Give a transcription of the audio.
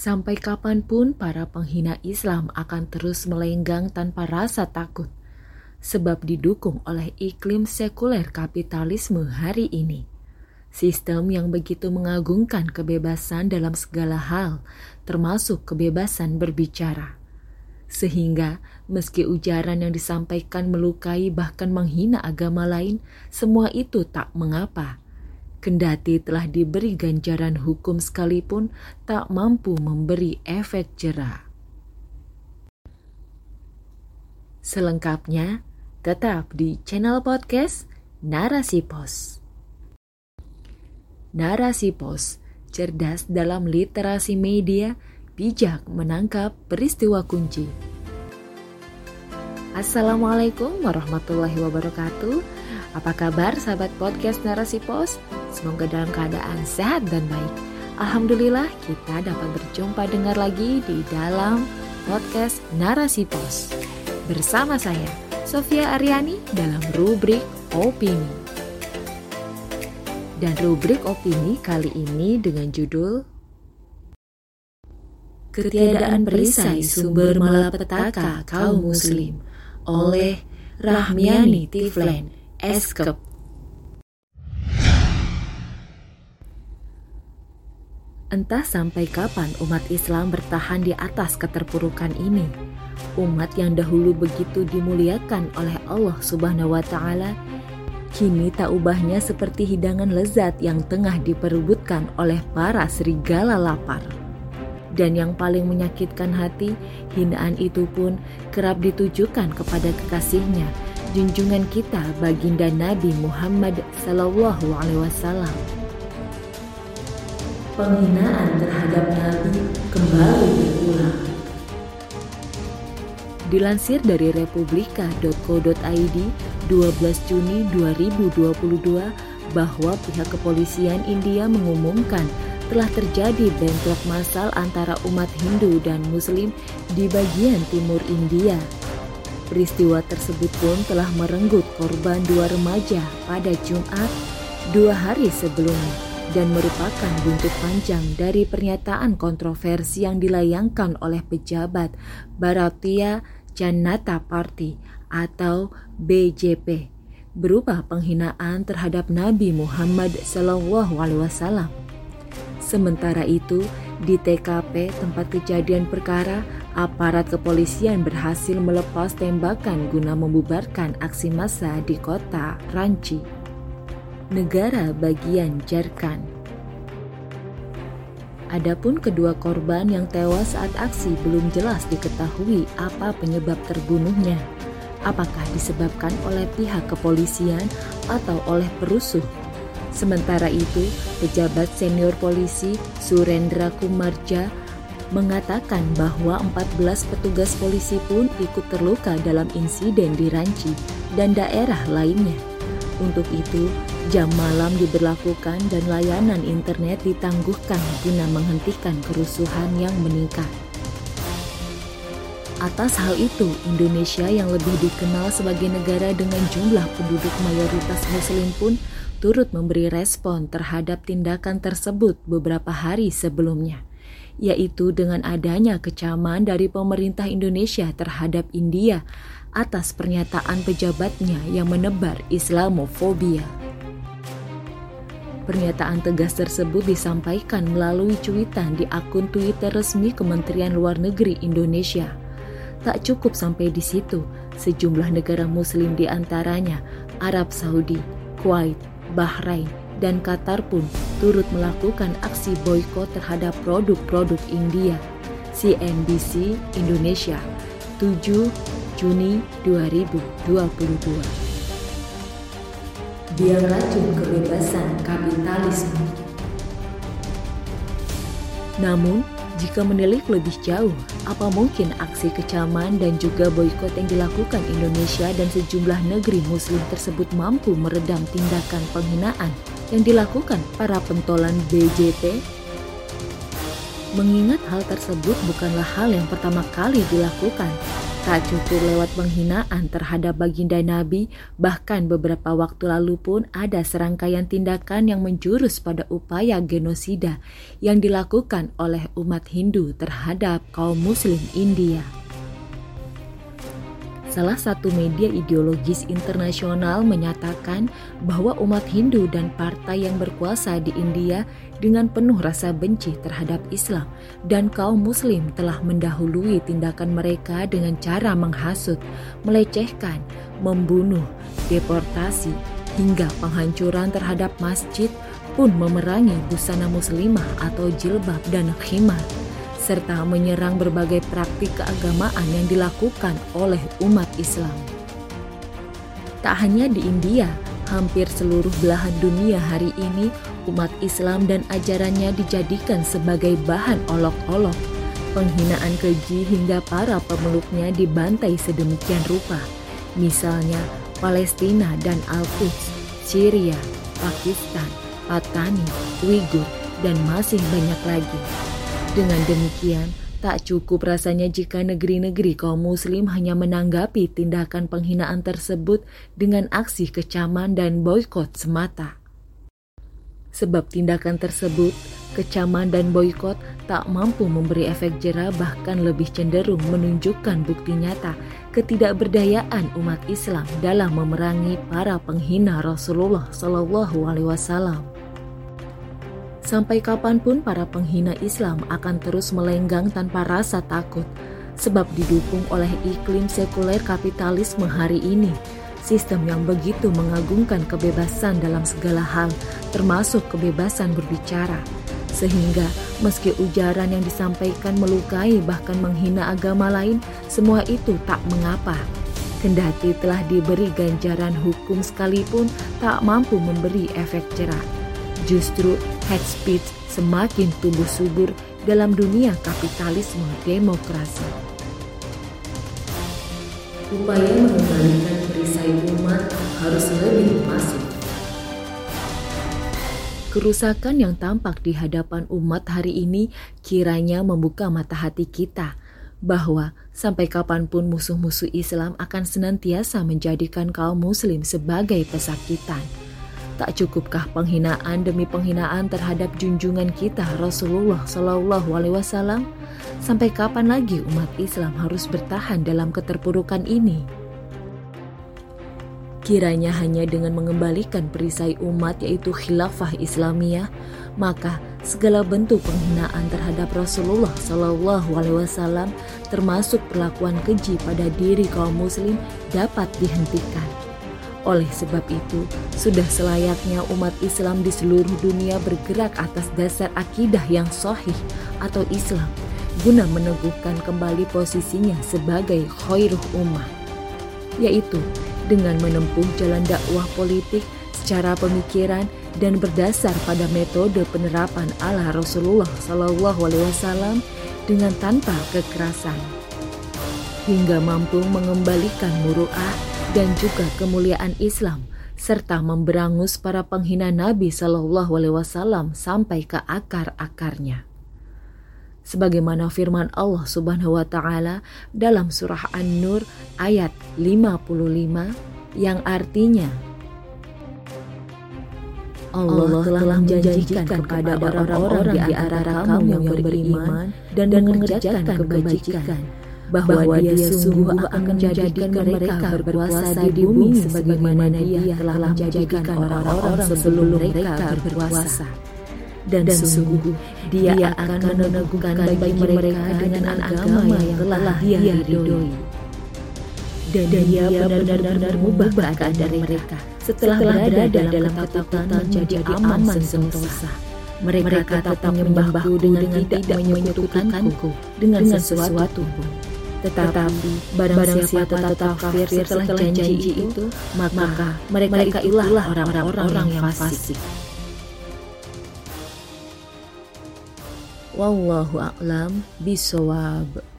Sampai kapan pun para penghina Islam akan terus melenggang tanpa rasa takut, sebab didukung oleh iklim sekuler kapitalisme hari ini. Sistem yang begitu mengagungkan kebebasan dalam segala hal, termasuk kebebasan berbicara. Sehingga meski ujaran yang disampaikan melukai bahkan menghina agama lain, semua itu tak mengapa Kendati telah diberi ganjaran hukum sekalipun tak mampu memberi efek jerah. Selengkapnya, tetap di channel podcast Narasi Pos. Narasi Pos, cerdas dalam literasi media, bijak menangkap peristiwa kunci. Assalamualaikum warahmatullahi wabarakatuh. Apa kabar sahabat podcast Narasi Pos? Semoga dalam keadaan sehat dan baik. Alhamdulillah kita dapat berjumpa dengar lagi di dalam podcast Narasi Pos. Bersama saya, Sofia Aryani dalam rubrik Opini. Dan rubrik opini kali ini dengan judul Ketiadaan perisai sumber malapetaka kaum muslim oleh Rahmiani Tiflen Eskep. Entah sampai kapan umat Islam bertahan di atas keterpurukan ini. Umat yang dahulu begitu dimuliakan oleh Allah Subhanahu wa taala kini tak ubahnya seperti hidangan lezat yang tengah diperebutkan oleh para serigala lapar. Dan yang paling menyakitkan hati, hinaan itu pun kerap ditujukan kepada kekasihnya junjungan kita baginda Nabi Muhammad Sallallahu Alaihi Wasallam. Penghinaan terhadap Nabi kembali berulang. Dilansir dari republika.co.id 12 Juni 2022 bahwa pihak kepolisian India mengumumkan telah terjadi bentrok massal antara umat Hindu dan Muslim di bagian timur India Peristiwa tersebut pun telah merenggut korban dua remaja pada Jumat dua hari sebelumnya dan merupakan buntut panjang dari pernyataan kontroversi yang dilayangkan oleh pejabat Bharatiya Janata Party atau BJP berupa penghinaan terhadap Nabi Muhammad SAW. Sementara itu, di TKP tempat kejadian perkara, aparat kepolisian berhasil melepas tembakan guna membubarkan aksi massa di kota Ranchi, negara bagian Jharkhand. Adapun kedua korban yang tewas saat aksi belum jelas diketahui apa penyebab terbunuhnya. Apakah disebabkan oleh pihak kepolisian atau oleh perusuh? Sementara itu, pejabat senior polisi Surendra Kumarja mengatakan bahwa 14 petugas polisi pun ikut terluka dalam insiden di Ranci dan daerah lainnya. Untuk itu, jam malam diberlakukan dan layanan internet ditangguhkan guna menghentikan kerusuhan yang meningkat. Atas hal itu, Indonesia yang lebih dikenal sebagai negara dengan jumlah penduduk mayoritas muslim pun turut memberi respon terhadap tindakan tersebut beberapa hari sebelumnya yaitu dengan adanya kecaman dari pemerintah Indonesia terhadap India atas pernyataan pejabatnya yang menebar Islamofobia. Pernyataan tegas tersebut disampaikan melalui cuitan di akun Twitter resmi Kementerian Luar Negeri Indonesia. Tak cukup sampai di situ, sejumlah negara muslim di antaranya Arab Saudi, Kuwait, Bahrain, dan Qatar pun turut melakukan aksi boykot terhadap produk-produk India. CNBC Indonesia 7 Juni 2022 Dia racun kebebasan kapitalisme Namun, jika menilik lebih jauh, apa mungkin aksi kecaman dan juga boykot yang dilakukan Indonesia dan sejumlah negeri muslim tersebut mampu meredam tindakan penghinaan yang dilakukan para pentolan BJP? Mengingat hal tersebut bukanlah hal yang pertama kali dilakukan, Tak cukup lewat penghinaan terhadap baginda Nabi, bahkan beberapa waktu lalu pun ada serangkaian tindakan yang menjurus pada upaya genosida yang dilakukan oleh umat Hindu terhadap kaum Muslim India. Salah satu media ideologis internasional menyatakan bahwa umat Hindu dan partai yang berkuasa di India dengan penuh rasa benci terhadap Islam dan kaum Muslim telah mendahului tindakan mereka dengan cara menghasut, melecehkan, membunuh, deportasi, hingga penghancuran terhadap masjid pun memerangi busana muslimah atau jilbab dan khimar serta menyerang berbagai praktik keagamaan yang dilakukan oleh umat Islam. Tak hanya di India, hampir seluruh belahan dunia hari ini umat Islam dan ajarannya dijadikan sebagai bahan olok-olok, penghinaan keji hingga para pemeluknya dibantai sedemikian rupa. Misalnya Palestina dan Al-Quds, Syria, Pakistan, Patani, Uighur, dan masih banyak lagi. Dengan demikian, tak cukup rasanya jika negeri-negeri kaum muslim hanya menanggapi tindakan penghinaan tersebut dengan aksi kecaman dan boykot semata. Sebab tindakan tersebut, kecaman dan boykot tak mampu memberi efek jerah bahkan lebih cenderung menunjukkan bukti nyata ketidakberdayaan umat Islam dalam memerangi para penghina Rasulullah Shallallahu Alaihi Wasallam. Sampai kapan pun para penghina Islam akan terus melenggang tanpa rasa takut, sebab didukung oleh iklim sekuler kapitalisme hari ini, sistem yang begitu mengagungkan kebebasan dalam segala hal, termasuk kebebasan berbicara. Sehingga meski ujaran yang disampaikan melukai bahkan menghina agama lain, semua itu tak mengapa. Kendati telah diberi ganjaran hukum sekalipun tak mampu memberi efek jerah. Justru hate speech semakin tumbuh subur dalam dunia kapitalisme demokrasi. Upaya mengembalikan perisai umat harus lebih masif. Kerusakan yang tampak di hadapan umat hari ini kiranya membuka mata hati kita bahwa sampai kapan pun musuh-musuh Islam akan senantiasa menjadikan kaum muslim sebagai pesakitan Tak cukupkah penghinaan demi penghinaan terhadap junjungan kita Rasulullah Shallallahu Alaihi Wasallam? Sampai kapan lagi umat Islam harus bertahan dalam keterpurukan ini? Kiranya hanya dengan mengembalikan perisai umat yaitu khilafah Islamiyah, maka segala bentuk penghinaan terhadap Rasulullah Shallallahu Alaihi Wasallam, termasuk perlakuan keji pada diri kaum Muslim, dapat dihentikan. Oleh sebab itu, sudah selayaknya umat Islam di seluruh dunia bergerak atas dasar akidah yang sahih atau Islam guna meneguhkan kembali posisinya sebagai khairuh ummah, yaitu dengan menempuh jalan dakwah politik secara pemikiran dan berdasar pada metode penerapan ala Rasulullah Shallallahu Alaihi Wasallam dengan tanpa kekerasan, hingga mampu mengembalikan muruah dan juga kemuliaan Islam serta memberangus para penghina Nabi Shallallahu Alaihi Wasallam sampai ke akar-akarnya. Sebagaimana firman Allah Subhanahu wa taala dalam surah An-Nur ayat 55 yang artinya Allah telah menjanjikan kepada orang-orang di antara kamu yang beriman dan mengerjakan kebajikan bahwa dia sungguh akan menjadikan mereka berkuasa di bumi sebagaimana dia telah menjadikan orang-orang sebelum mereka berkuasa. Dan sungguh dia akan meneguhkan bagi mereka dengan agama yang telah dia ridhoi. Dan dia benar-benar mengubah keadaan mereka setelah berada dalam ketakutan menjadi aman sentosa. Mereka tetap menyembahku dengan tidak menyekutukanku dengan sesuatu pun. Tetapi barang, barang siapa tetap kafir setelah janji itu, maka mereka itulah orang-orang yang fasik. Wallahu a'lam bisawab.